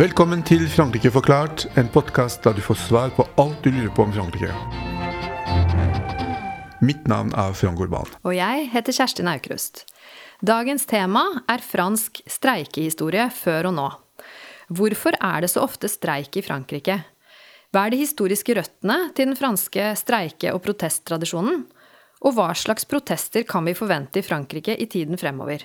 Velkommen til Frankrike forklart, en podkast der du får svar på alt du lurer på om Frankrike. Mitt navn er Frank Urban. Og jeg heter Kjerstin Aukrust. Dagens tema er fransk streikehistorie før og nå. Hvorfor er det så ofte streik i Frankrike? Hva er de historiske røttene til den franske streike- og protesttradisjonen? Og hva slags protester kan vi forvente i Frankrike i tiden fremover?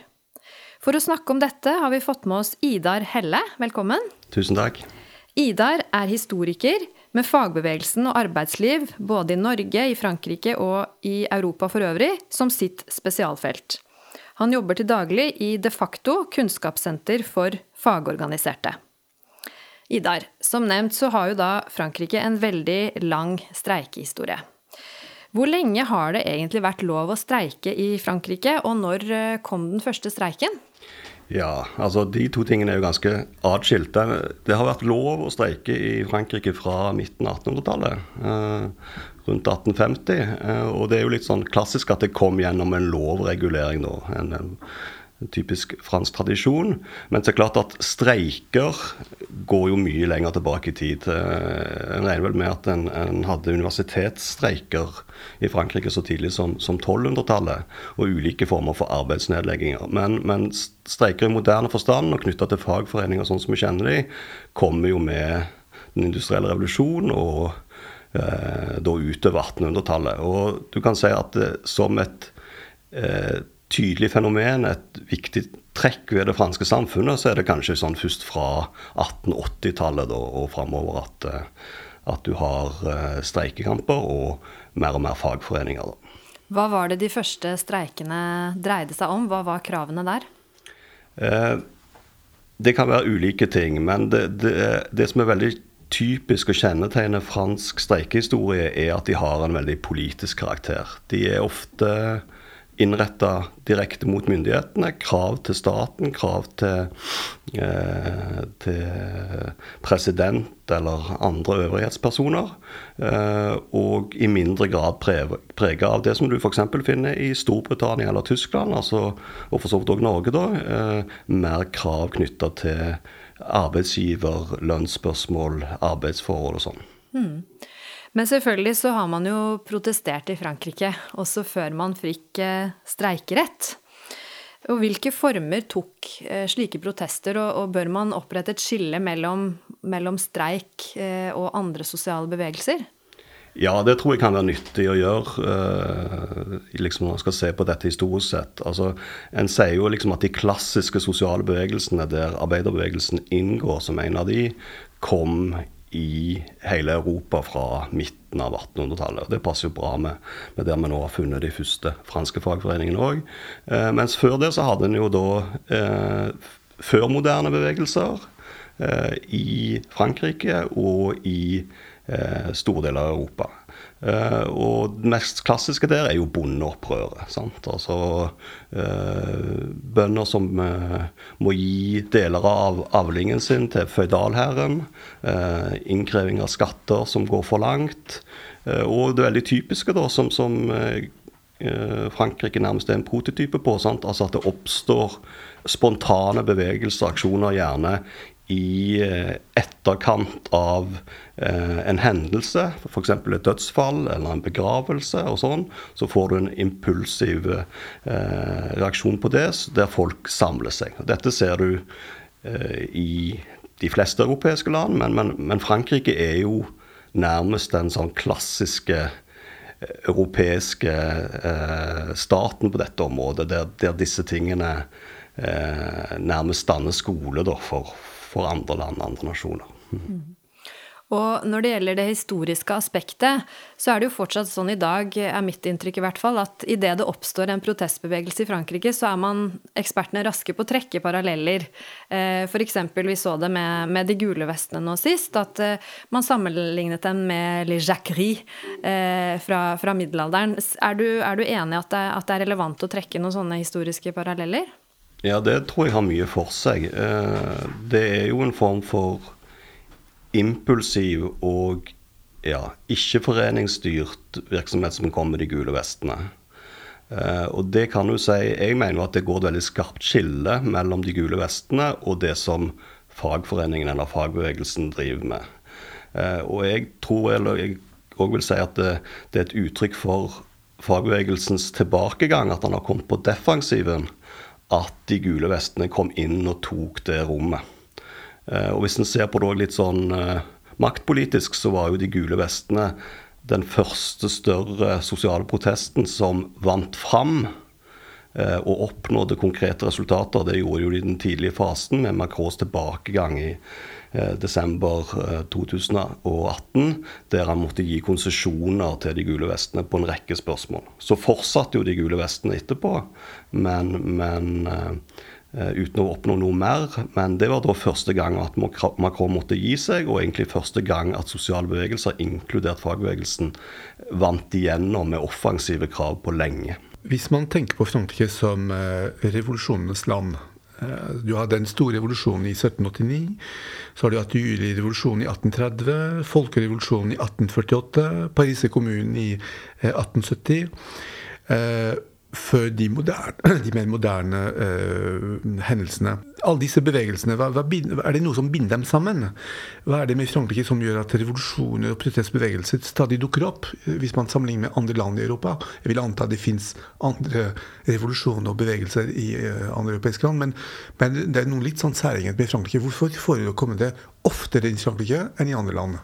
For å snakke om dette har vi fått med oss Idar Helle. Velkommen. Tusen takk. Idar er historiker med fagbevegelsen og arbeidsliv både i Norge, i Frankrike og i Europa for øvrig som sitt spesialfelt. Han jobber til daglig i De facto kunnskapssenter for fagorganiserte. Idar, som nevnt så har jo da Frankrike en veldig lang streikehistorie. Hvor lenge har det egentlig vært lov å streike i Frankrike, og når eh, kom den første streiken? Ja, altså de to tingene er jo ganske atskilte. Det har vært lov å streike i Frankrike fra midten av 1800-tallet. Eh, rundt 1850. Eh, og det er jo litt sånn klassisk at det kom gjennom en lovregulering da. En, typisk fransk tradisjon. Men det er klart at streiker går jo mye lenger tilbake i tid. Eh, en regner vel med at en, en, hadde universitetsstreiker i Frankrike så tidlig som, som 1200-tallet, og ulike former for arbeidsnedlegginger. Men, men streiker i moderne forstand og knytta til fagforeninger sånn som vi kjenner de, kommer jo med den industrielle revolusjonen og eh, da utover 1800-tallet. Og du kan si at det, som et eh, tydelig fenomen, et viktig trekk ved det franske samfunnet, så er det kanskje sånn først fra 1880-tallet og framover at, eh, at, du har eh, streikekamper og mer og mer fagforeninger. Da. Hva var det de første streikene dreide seg om? Hva var kravene der? Eh, det kan være ulike ting, men det, det, det som er veldig typisk og kjennetegner fransk streikehistorie, er at de har en veldig politisk karakter. De er ofte innretta direkte mot myndighetene. Krav til staten, krav til, eh, til president eller andre øvrighetspersoner. Eh, og i mindre grad prega av det som du f.eks. finner i Storbritannia eller Tyskland, altså, og for så vidt òg Norge, da. Eh, mer krav knytta til arbeidsgiver, lønnsspørsmål, arbeidsforhold og sånn. Mm. Men selvfølgelig så har man jo protestert i Frankrike, også før man fikk eh, streikerett. Og hvilke former tok eh, slike protester, og, bør man opprette et skille mellom, mellom streik eh, og andre sosiale bevegelser? Ja, det tror jeg kan være nyttig å gjøre liksom når man skal se på dette historisk sett. Altså, En sier jo liksom at de klassiske sosiale bevegelsene, der arbeiderbevegelsen inngår som en av de, kom i hele Europa fra midten av 1800-tallet. Det passer jo bra med, med, der vi nå har funnet de første franske fagforeningene òg. Eh, mens før det så hadde en jo da eh, førmoderne bevegelser eh, i Frankrike og i eh, store deler av Europa. Uh, og det mest klassiske der er jo bondeopprøret. Sant? Altså uh, bønder som uh, må gi deler av avlingen sin til føydalherren. innkreving av skatter som går for langt. og det veldig typiske, da, som, som Frankrike nærmest er en prototype på. Sant? Altså at det oppstår spontane bevegelser, aksjoner, gjerne i eh, etterkant av eh, en hendelse, f.eks. et dødsfall eller en begravelse, og sånn, så får du en impulsiv eh, reaksjon på det, der folk samler seg. Dette ser du i de fleste europeiske land, men, men, men, Frankrike er jo nærmest den sånn klassiske europeiske staten på dette området, der, der disse tingene nærmest danner skole da, for, for andre land, andre nasjoner. Mm. Og når det gjelder det historiske aspektet, så er det jo fortsatt sånn i dag, er mitt inntrykk i hvert fall, at idet det oppstår en protestbevegelse i Frankrike, så er man ekspertene raske på å trekke paralleller. Eh, F.eks. vi så det med, med, de gule vestene nå sist, at eh, man sammenlignet dem med Les Jacqueries eh, fra, fra, middelalderen. Er du, er du enig i at, at det er relevant å trekke noen sånne historiske paralleller? Ja, det tror jeg har mye for seg. Eh, det er jo en form for impulsiv og ja, ikke-foreningsstyrt virksomhet som kommer med de gule vestene. Uh, og det kan du si Jeg mener at det går et veldig skarpt skille mellom de gule vestene og det som fagforeningen eller fagbevegelsen driver med. Uh, og jeg tror, eller jeg òg vil si at det, det, er et uttrykk for fagbevegelsens tilbakegang, at han har kommet på defensiven. At de gule vestene kom inn og tok det rommet. Uh, og hvis en ser på det litt sånn maktpolitisk, så var jo de gule vestene den første større sosiale protesten som vant fram eh, og oppnådde konkrete resultater. Det gjorde jo de i den tidlige fasen, med Macrons tilbakegang i eh, desember eh, 2018, der han måtte gi konsesjoner til de gule vestene på en rekke spørsmål. Så fortsatte jo de gule vestene etterpå, men, men eh, Eh, uten å oppnå noe mer. Men det var da første gang at Macron måtte gi seg, og egentlig første gang at sosiale bevegelser, inkludert fagbevegelsen, vant igjennom med offensive krav på lenge. Hvis man tenker på Frankrike som eh, revolusjonenes land eh, Du hadde den store revolusjonen i 1789. Så har du hatt julirevolusjonen i 1830, folkerevolusjonen i 1848, Paris kommune i 1870 før de, moderne, de mer moderne uh, hendelsene. Alle disse bevegelsene, hva, hva, er det noe som binder dem sammen? Hva er det med Frankrike som gjør at revolusjoner og protestbevegelser stadig dukker opp, hvis man sammenligner med andre land i Europa? Jeg vil anta det fins andre revolusjoner og bevegelser i uh, andre europeiske land, men, men, det er noe litt sånn særegent med Frankrike. Hvorfor forekommer det oftere i Frankrike enn i andre land?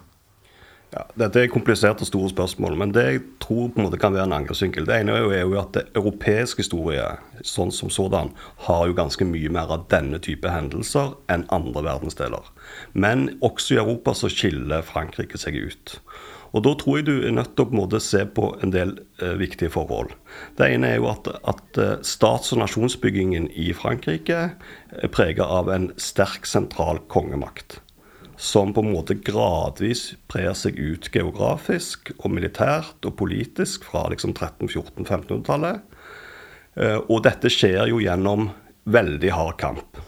Ja, dette er kompliserte og store spørsmål, men det jeg tror på en måte kan være en angrepsvinkel Det ene er jo at europeisk historie sånn som sådan, har jo ganske mye mer av denne type hendelser enn andre verdensdeler. Men også i Europa så skiller Frankrike seg ut. Og Da tror jeg du er nødt til å se på en del eh, viktige forhold. Det ene er jo at, at eh, stats- og nasjonsbyggingen i Frankrike er prega av en sterk sentral kongemakt som på en måte gradvis brer seg ut geografisk og militært og politisk fra liksom 13-14-1500-tallet. Eh, og dette skjer jo gjennom veldig hard kamp.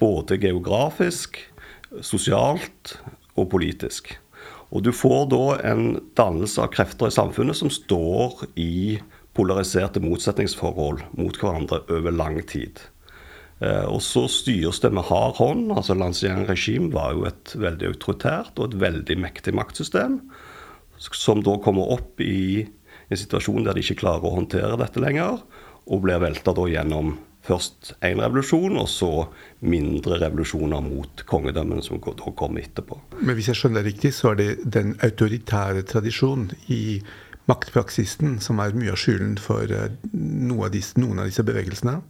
Både geografisk, sosialt og politisk. Og du får da en dannelse av krefter i samfunnet som står i polariserte motsetningsforhold mot hverandre over lang tid. Eh, og så styres det med hard hånd. altså Lancien-regime var jo et veldig autoritært og et veldig mektig maktsystem, som da kommer opp i en situasjon der de ikke klarer å håndtere dette lenger, og blir velta gjennom først én revolusjon, og så mindre revolusjoner mot kongedømmene som da kommer etterpå. Men hvis jeg skjønner det riktig, så er det den autoritære tradisjonen i maktpraksisen som er mye av skylden for eh, noen av disse bevegelsene?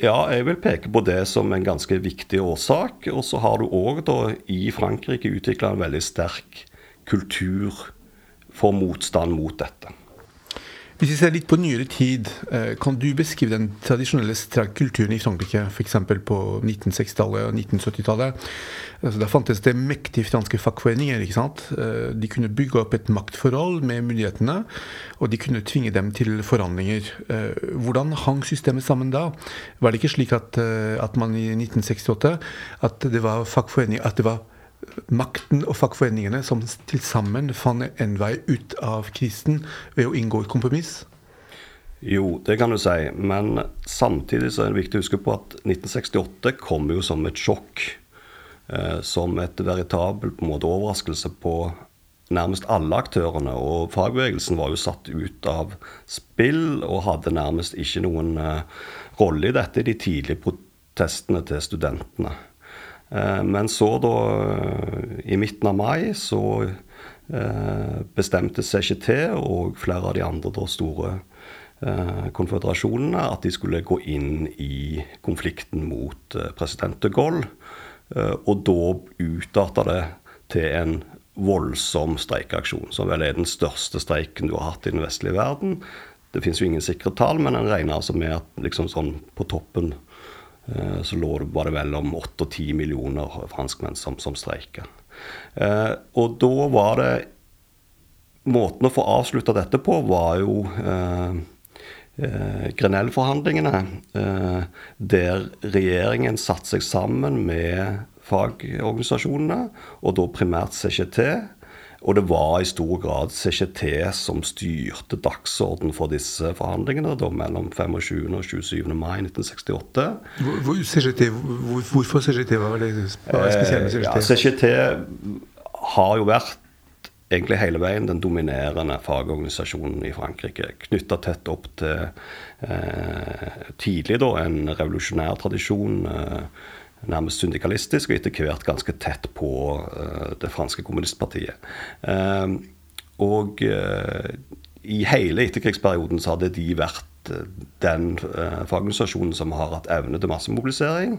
Ja, jeg vil peke på det som en ganske viktig årsak. Og så har du òg i Frankrike utvikla en veldig sterk kultur for motstand mot dette. Hvis vi ser litt på nyere tid, eh, kan du beskrive den tradisjonelle streikkulturen i Frankrike, f.eks. på 1960-tallet og 1970-tallet? Altså, da fantes det mektige franske fagforeninger. ikke sant? Eh, de kunne bygge opp et maktforhold med myndighetene, og de kunne tvinge dem til forhandlinger. Eh, hvordan hang systemet sammen da? Var det ikke slik at, at man i 1968 at det var fagforeninger, at det var makten og fagforeningene som til sammen fant en vei ut av krisen ved å inngå et kompromiss? Jo, det kan du si. Men samtidig så er det viktig å huske på at 1968 kom jo som et sjokk. Eh, som et veritabel på en måte overraskelse på nærmest alle aktørene. Og fagbevegelsen var jo satt ut av spill og hadde nærmest ikke noen eh, rolle i dette i de tidlige protestene til studentene. Eh, men så, da, i midten av mai, så eh, bestemte CGT og flere av de andre da, store eh, konføderasjonene at de skulle gå inn i konflikten mot president de Gaulle. Og da utarta det til en voldsom streikeaksjon, som vel er den største streiken du har hatt i den vestlige verden. Det finnes jo ingen sikre tall, men en regner altså med at liksom sånn på toppen Eh, så lå det, det vel 8 og 10 millioner franskmenn som, som streika. Eh, og da var det Måten å få avslutta dette på var jo eh, eh, Grenell-forhandlingene, eh, der regjeringen satte seg sammen med fagorganisasjonene, og da primært CGT. Og det var i stor grad CCT som styrte dagsordenen for disse forhandlingene da, mellom 25. og 27. mai 1968. Hvor, CGT, hvor, hvorfor CCT? Hva var det spesielt med CCT? Ja, CCT har jo vært egentlig hele veien den dominerende fagorganisasjonen i Frankrike. Knytta tett opp til eh, tidlig da, en revolusjonær tradisjon. Eh, nærmest syndikalistisk, og etter hvert ganske tett på uh, det franske kommunistpartiet. Uh, og uh, i hele etterkrigsperioden så hadde de vært den fagorganisasjonen som har hatt evne til massemobilisering.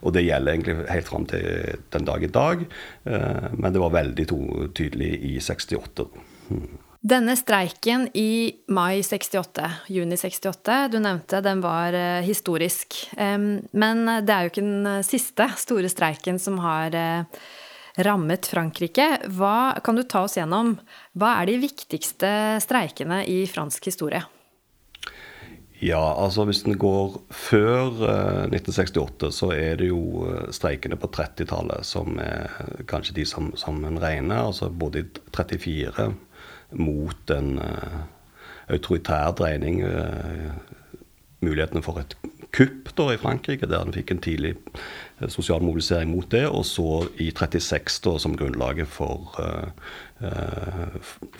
Og det gjelder egentlig helt fram til den dag i dag, men det var veldig tydelig i 68. Denne streiken i mai 68, juni 68, du nevnte, den var eh, historisk. Men det er jo ikke den eh, siste store streiken som har eh, rammet Frankrike. Hva kan du ta oss gjennom? Hva er de viktigste streikene i fransk historie? Ja, altså hvis den går før 1968, så er det jo streikene på 30-tallet som er kanskje de som, som en regner. Altså både i 34 mot en uh, autoritær dreining. Uh, mulighetene for et kupp da, i Frankrike, der en fikk en tidlig uh, sosial mobilisering mot det. Og så i 36 da, som grunnlaget for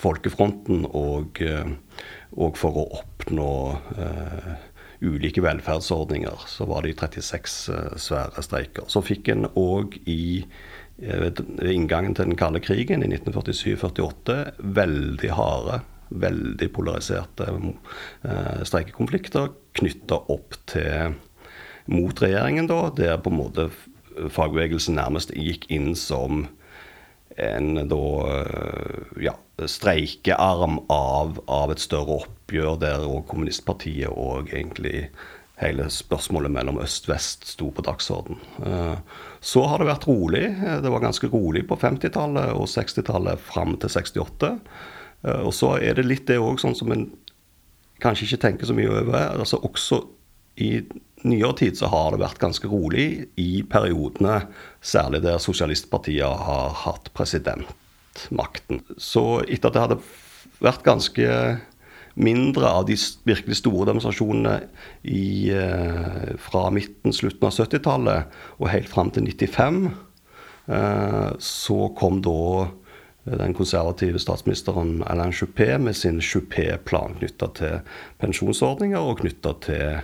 folkefronten og, og, for å oppnå ulike velferdsordninger. Så var det i 36 svære streiker. Så fikk en òg i ved inngangen til den kalde krigen i 1947-48 veldig harde, veldig polariserte eh, streikekonflikter knytta opp til mot regjeringen, da, der på en måte fagbevegelsen nærmest gikk inn som en da eh, ja, streikearm av, av, et større oppgjør der og kommunistpartiet og egentlig hele spørsmålet mellom øst-vest sto på dagsorden. Eh, så har det vært rolig. Det var ganske rolig på 50-tallet og 60-tallet fram til 68. Eh, og så er det litt det òg, sånn som en kanskje ikke tenker så mye over. altså Også i nyere tid så har det vært ganske rolig i periodene, særlig der sosialistpartiet har hatt presidentmakten. Så etter at det hadde vært ganske mindre av de virkelig store demonstrasjonene i, eh, fra midten, slutten av 70-tallet og helt fram til 95. Eh, så kom da den konservative statsministeren Alain Juppé med sin Juppé-plan knytta til pensjonsordninger og knytta til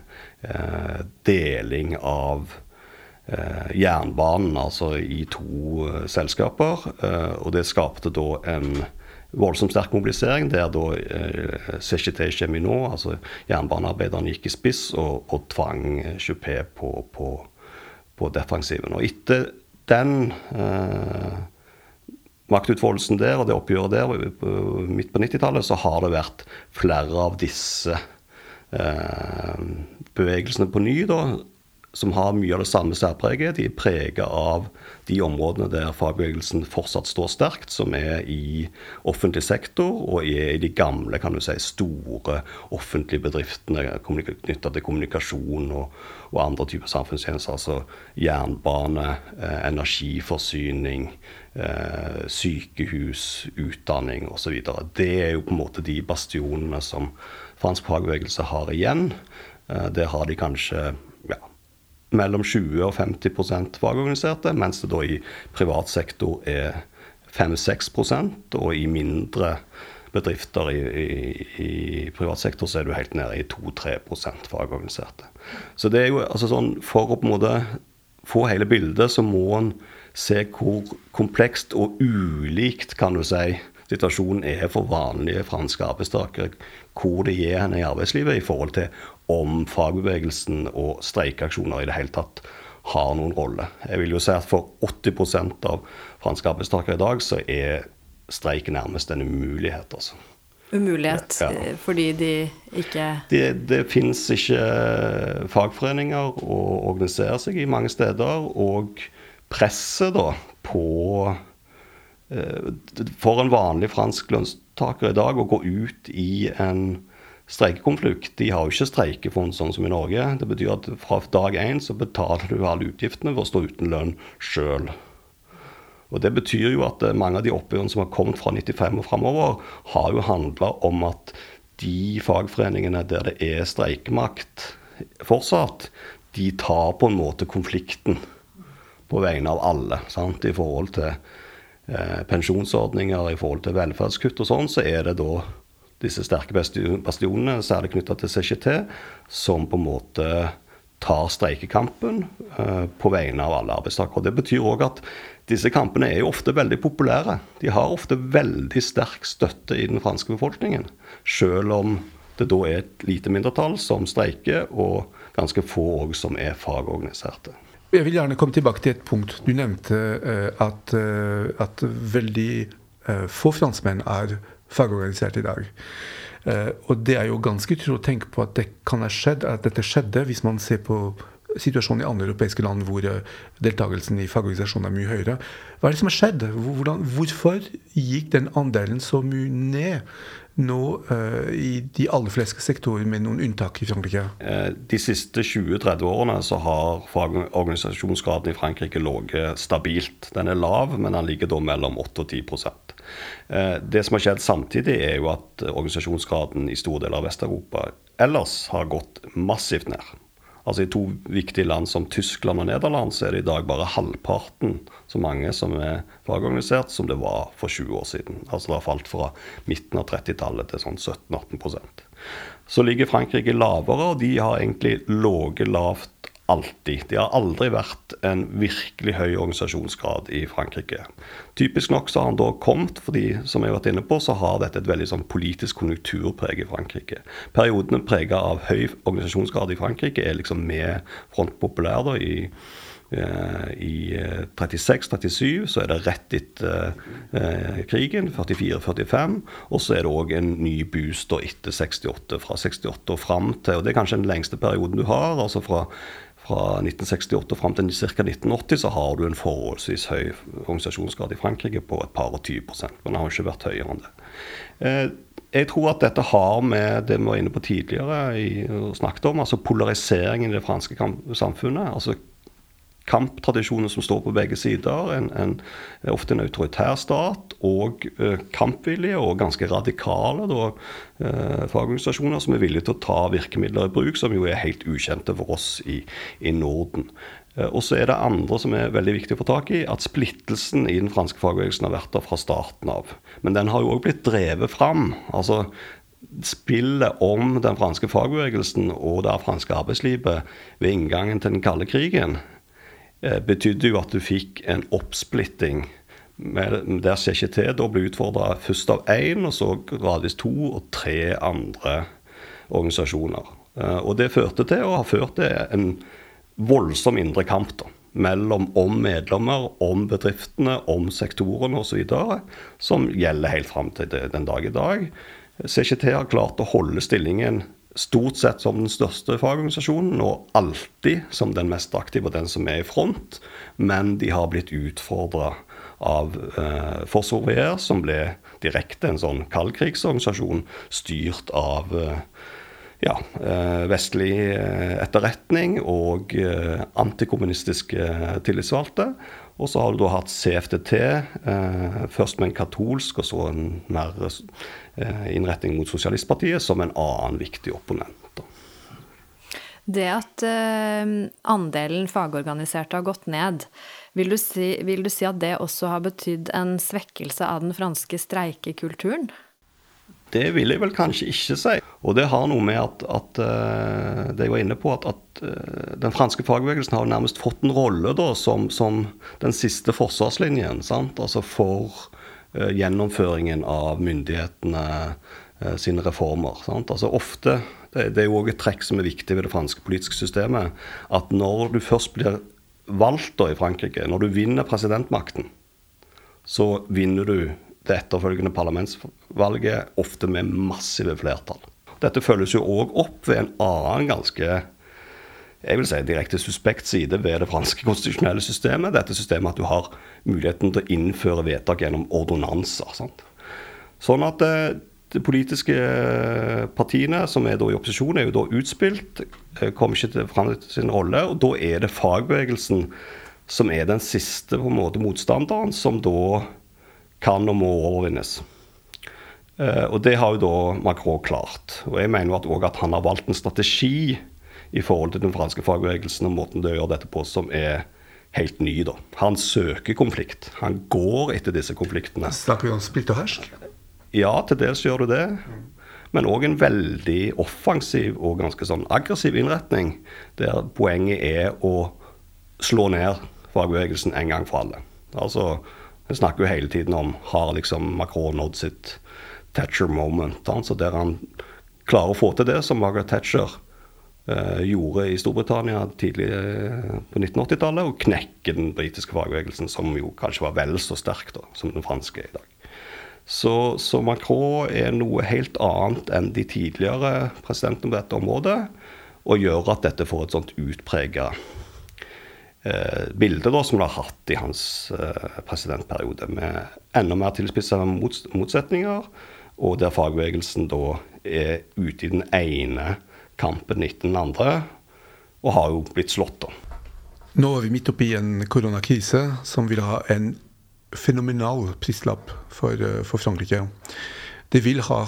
eh, deling av eh, jernbanen, altså i to eh, selskaper. Eh, og det skapte da en voldsomt sterk mobilisering, der da eh, CGT Cheminot, altså jernbanearbeiderne, gikk i spiss og, og tvang Juppé på, på, på, defensiven. Og etter den eh, maktutfoldelsen der og det oppgjøret der midt på 90-tallet, så har det vært flere av disse eh, bevegelsene på ny, da, som har mye av det samme særpreget. De er prega av de områdene der fagbevegelsen fortsatt står sterkt, som er i offentlig sektor og er i de gamle, kan du si, store offentlige bedriftene knytta til kommunikasjon og, og, andre typer samfunnstjenester. Altså jernbane, eh, energiforsyning, eh, sykehus, utdanning osv. Det er jo på en måte de bastionene som fransk fagbevegelse har igjen. Eh, der har de kanskje mellom 20 og 50% fagorganiserte, mens det da i privat sektor er 5-6% og i mindre bedrifter i, i, i, privat sektor så er du helt nede i 2-3% fagorganiserte. Så det er jo altså sånn For å på en måte få hele bildet, så må en se hvor komplekst og ulikt, kan du si, situasjonen er for vanlige franske arbeidstakere. Hvor de er henne i arbeidslivet i forhold til om fagbevegelsen og streikeaksjoner i det hele tatt har noen rolle. Jeg vil jo si at for 80% av franske arbeidstakere i dag så er streik nærmest en umulighet. altså. Umulighet ja. Eh, fordi de ikke Det, det finnes ikke fagforeninger å organisere seg i mange steder. Og presset da på eh, For en vanlig fransk lønnstaker i dag å gå ut i en streikekonflikt. De har jo ikke streikefond sånn som i Norge. Det betyr at fra dag én så betaler du alle utgiftene ved å stå uten lønn sjøl. Og Det betyr jo at mange av de oppgjørene som har kommet fra 95 og framover, har jo handla om at de fagforeningene der det er streikemakt fortsatt, de tar på en måte konflikten på vegne av alle. Sant? I forhold til eh, pensjonsordninger, i forhold til velferdskutt og sånn, så er det da disse sterke bastionene, særlig knytta til CGT, som på en måte tar streikekampen eh, på vegne av alle arbeidstakere. Det betyr òg at disse kampene er jo ofte veldig populære. De har ofte veldig sterk støtte i den franske befolkningen. Selv om det da er et lite mindretall som streiker, og ganske få òg som er fagorganiserte. Jeg vil gjerne komme tilbake til et punkt. Du nevnte uh, at, uh, at, veldig få franskmenn er fagorganisert i dag. og det er jo ganske utrolig å tenke på at, det kan ha skjedd, at dette skjedde hvis man ser på situasjonen i andre europeiske land hvor deltakelsen i fagorganisasjoner er mye høyere. Hva er det som har skjedd? Hvordan, hvorfor gikk den andelen så mye ned? nå uh, i de aller fleste sektorer, med noen unntak i Frankrike? Eh, de siste 20-30 årene så har organisasjonsgraden i Frankrike ligget stabilt. Den er lav, men den ligger da mellom 8 og 10 uh, Det som har skjedd samtidig, er jo at organisasjonsgraden i store deler av Vest-Europa ellers har gått massivt ned. Altså I to viktige land som Tyskland og Nederland så er det i dag bare halvparten så mange som er fagorganisert som det var for 20 år siden. Altså Det har falt fra midten av 30-tallet til sånn 17-18% Så ligger Frankrike lavere, og de har egentlig ligget lavt alltid. Det har aldri vært en virkelig høy organisasjonsgrad i Frankrike. Typisk nok så har han da kommet, fordi som jeg har vært inne på, så har dette et veldig sånn politisk konjunkturpreg i Frankrike. Periodene prega av høy organisasjonsgrad i Frankrike er liksom med Front Populær da, i eh, i 36-37 eh, så er det rett etter eh, krigen, 44-45. Og så er det òg en ny boost etter 68, fra 68 og fram til Og det er kanskje den lengste perioden du har. altså fra fra 1968 og fram til ca. 1980 så har du en forholdsvis høy organisasjonsgrad i Frankrike på et par og 20 men den har ikke vært høyere enn det. Eh, jeg tror at dette har med det vi var inne på tidligere i, og snakket om, altså polariseringen i det franske samfunnet. altså kamptradisjoner som står på begge sider. En, en, ofte en autoritær stat og uh, kampvillige og ganske radikale da, uh, fagorganisasjoner som er villige til å ta virkemidler i bruk, som jo er helt ukjente for oss i, i Norden. Uh, og så er det andre som er veldig viktig å få tak i, at splittelsen i den franske fagbevegelsen har vært der fra starten av. Men den har jo òg blitt drevet fram. altså Spillet om den franske fagbevegelsen og det franske arbeidslivet ved inngangen til den kalde krigen Eh, betydde jo at du fikk en oppsplitting der CKT da ble utfordra først av én, og så gradvis to og tre andre organisasjoner. Eh, og det førte til, og har ført til, en voldsom indre kamp da, mellom om medlemmer, om bedriftene, om sektorene osv., som gjelder helt fram til den dag i dag. CKT har klart å holde stillingen stort sett som den største fagorganisasjonen, og alltid som den mest aktive og den som er i front. Men de har blitt utfordra av eh, Forsvaret, som ble direkte en sånn kaldkrigsorganisasjon styrt av eh, ja, eh, vestlig eh, etterretning og eh, antikommunistiske tillitsvalgte. Og så har du da hatt CFDT, eh, først med en katolsk og så en mer innretning mot Sosialistpartiet, som en annen viktig opponent. Det at andelen fagorganiserte har gått ned, vil du, si, vil du si at det også har betydd en svekkelse av den franske streikekulturen? Det vil jeg vel kanskje ikke si. Og det har noe med at, at uh, det jeg var inne på, at, at uh, den franske fagbevegelsen har nærmest fått en rolle da, som, som den siste forsvarslinjen. Sant? Altså for uh, gjennomføringen av myndighetene sine reformer. Sant? Altså ofte, det, det er jo òg et trekk som er viktig ved det franske politiske systemet, at når du først blir valgt da i Frankrike, når du vinner presidentmakten, så vinner du det etterfølgende parlamentsvalget, ofte med massive flertall. Dette følges jo òg opp ved en annen ganske jeg vil si direkte suspekt side ved det franske konstitusjonelle systemet. Dette systemet at du har muligheten til å innføre vedtak gjennom ordonnanser. Sånn at eh, de politiske partiene som er da i opposisjon, er jo da utspilt. Eh, kommer ikke til fram til sin rolle. Og da er det fagbevegelsen som er den siste på en måte motstanderen, som da kan og må overvinnes. Eh, og det har jo da Macron klart. Og jeg mener jo at, at han har valgt en strategi i forhold til den franske fagbevegelsen og måten de gjør dette på, som er helt ny. da. Han søker konflikt. Han går etter disse konfliktene. Snakker vi om splitt og hersk? Ja, til dels gjør du det. Men òg en veldig offensiv og ganske sånn aggressiv innretning, der poenget er å slå ned fagbevegelsen en gang for alle. Altså, Vi snakker jo hele tiden om har liksom Macron nådd sitt Thatcher moment. Altså der han klarer å få til det som Margaret Thatcher eh, gjorde i Storbritannia tidlig eh, på 1980-tallet, og knekke den britiske fagbevegelsen, som jo kanskje var vel så sterk da, som den franske i dag. Så, så, Macron er noe helt annet enn de tidligere presidentene på dette området, og gjør at dette får et sånt utprega eh, bilde da, som det har hatt i hans eh, presidentperiode, med enda mer tilspissa mots motsetninger, og der fagbevegelsen da er ute i den ene kampen etter den andre, og har jo blitt slått, da. Nå er vi midt oppi en koronakrise som vil ha en fenomenal prislapp for, eh, for Frankrike. Det vil ha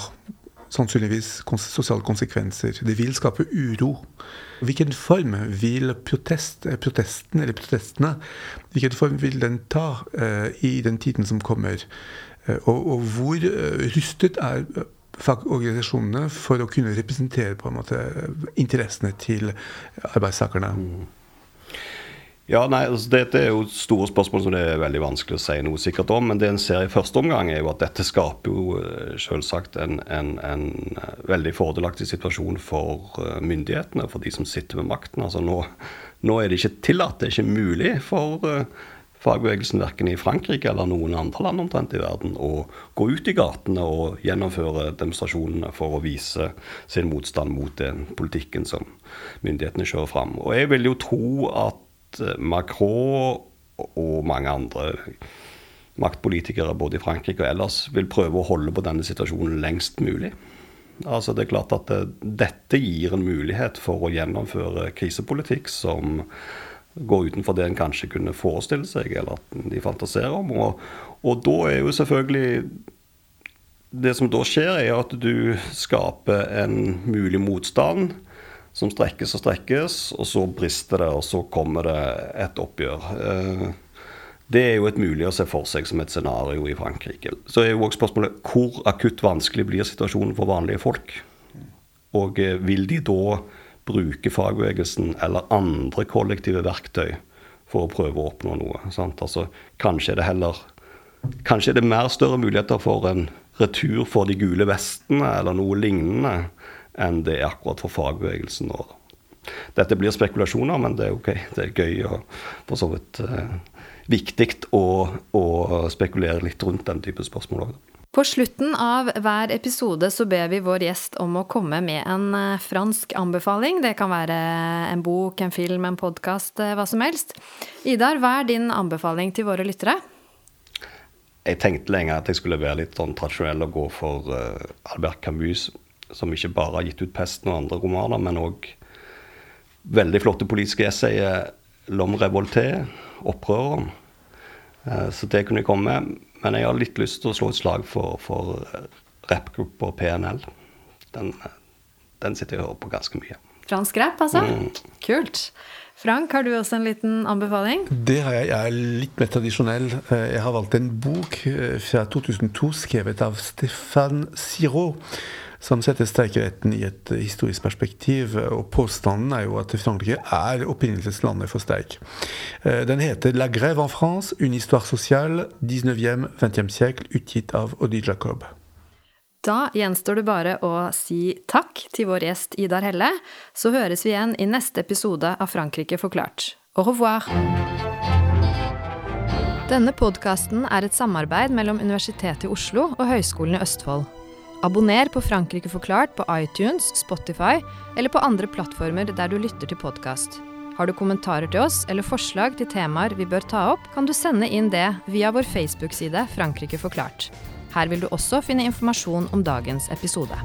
sannsynligvis sosiale konsekvenser. Det vil skape uro. Hvilken form vil protest, eh, protesten eller protestene hvilken form vil den ta uh, i den tiden som kommer? Uh, og, og, hvor uh, rustet er fagorganisasjonene for å kunne representere på en måte interessene til arbeidstakerne? Mm. Ja, nei, altså Dette er jo store spørsmål som det er veldig vanskelig å si noe sikkert om. Men det en ser i første omgang, er jo at dette skaper jo eh, selvsagt en, en, en eh, veldig fordelaktig situasjon for eh, myndighetene, for de som sitter med makten. Altså nå, nå er det ikke tillatt, det er ikke mulig for fagbevegelsen verken i Frankrike eller noen andre land omtrent i verden å gå ut i gatene og gjennomføre demonstrasjonene for å vise sin motstand mot den politikken som myndighetene kjører fram. Og jeg vil jo tro at Macron og mange andre maktpolitikere både i Frankrike og ellers vil prøve å holde på denne situasjonen lengst mulig. Altså det er klart at det, eh, Dette gir en mulighet for å gjennomføre krisepolitikk som går utenfor det en kanskje kunne forestille seg, eller at de fantaserer om. Og, og da er jo selvfølgelig Det som da skjer, er at du skaper en mulig motstand som strekkes og strekkes, og så brister det, og så kommer det et oppgjør. Eh, det er jo et mulig å se for seg som et scenario i Frankrike. Så er jo også spørsmålet hvor akutt vanskelig blir situasjonen for vanlige folk? Og eh, vil de da bruke fagbevegelsen eller andre kollektive verktøy for å prøve å oppnå noe? Altså, kanskje er det heller Kanskje er det mer større muligheter for en retur for de gule vestene eller noe lignende enn det er akkurat for fagbevegelsen. Og dette blir spekulasjoner, men det er ok. Det er gøy og for så vidt eh, viktig å, å, spekulere litt rundt den type spørsmål òg. På slutten av hver episode så ber vi vår gjest om å komme med en eh, fransk anbefaling. Det kan være en bok, en film, en podkast, eh, hva som helst. Idar, hva er din anbefaling til våre lyttere? Jeg tenkte lenge at jeg skulle være litt sånn tradisjonell og gå for uh, Albert Camus som ikke bare har gitt ut 'Pesten' og andre romaner, men òg veldig flotte politiske essayer. 'L'homme revolté', 'Opprøreren'. Eh, så det kunne jeg komme med. Men jeg har litt lyst til å slå et slag for, for rappgruppa PNL. Den, den, sitter jeg og hører på ganske mye. Fransk rapp, altså? Mm. Kult. Frank, har du også en liten anbefaling? Det har jeg. Jeg er litt mer tradisjonell. Eh, jeg har valgt en bok eh, fra 2002 skrevet av Stefan Siro som setter streikeretten i et historisk perspektiv. Og påstanden er jo at Frankrike er opprinnelseslandet for streik. Eh, den heter 'La grève en France, une histoire sociale, 19e-20e siècle', utgitt av Odi Jacob. Da gjenstår det bare å si takk til vår gjest Idar Helle. Så høres vi igjen i neste episode av Frankrike forklart. Au revoir! Denne podkasten er et samarbeid mellom Universitetet i Oslo og Høgskolen i Østfold. Abonner på Frankrike forklart på iTunes, Spotify eller på andre plattformer der du lytter til podkast. Har du kommentarer til oss eller forslag til temaer vi bør ta opp, kan du sende inn det via vår Facebook-side Frankrike forklart. Her vil du også finne informasjon om dagens episode.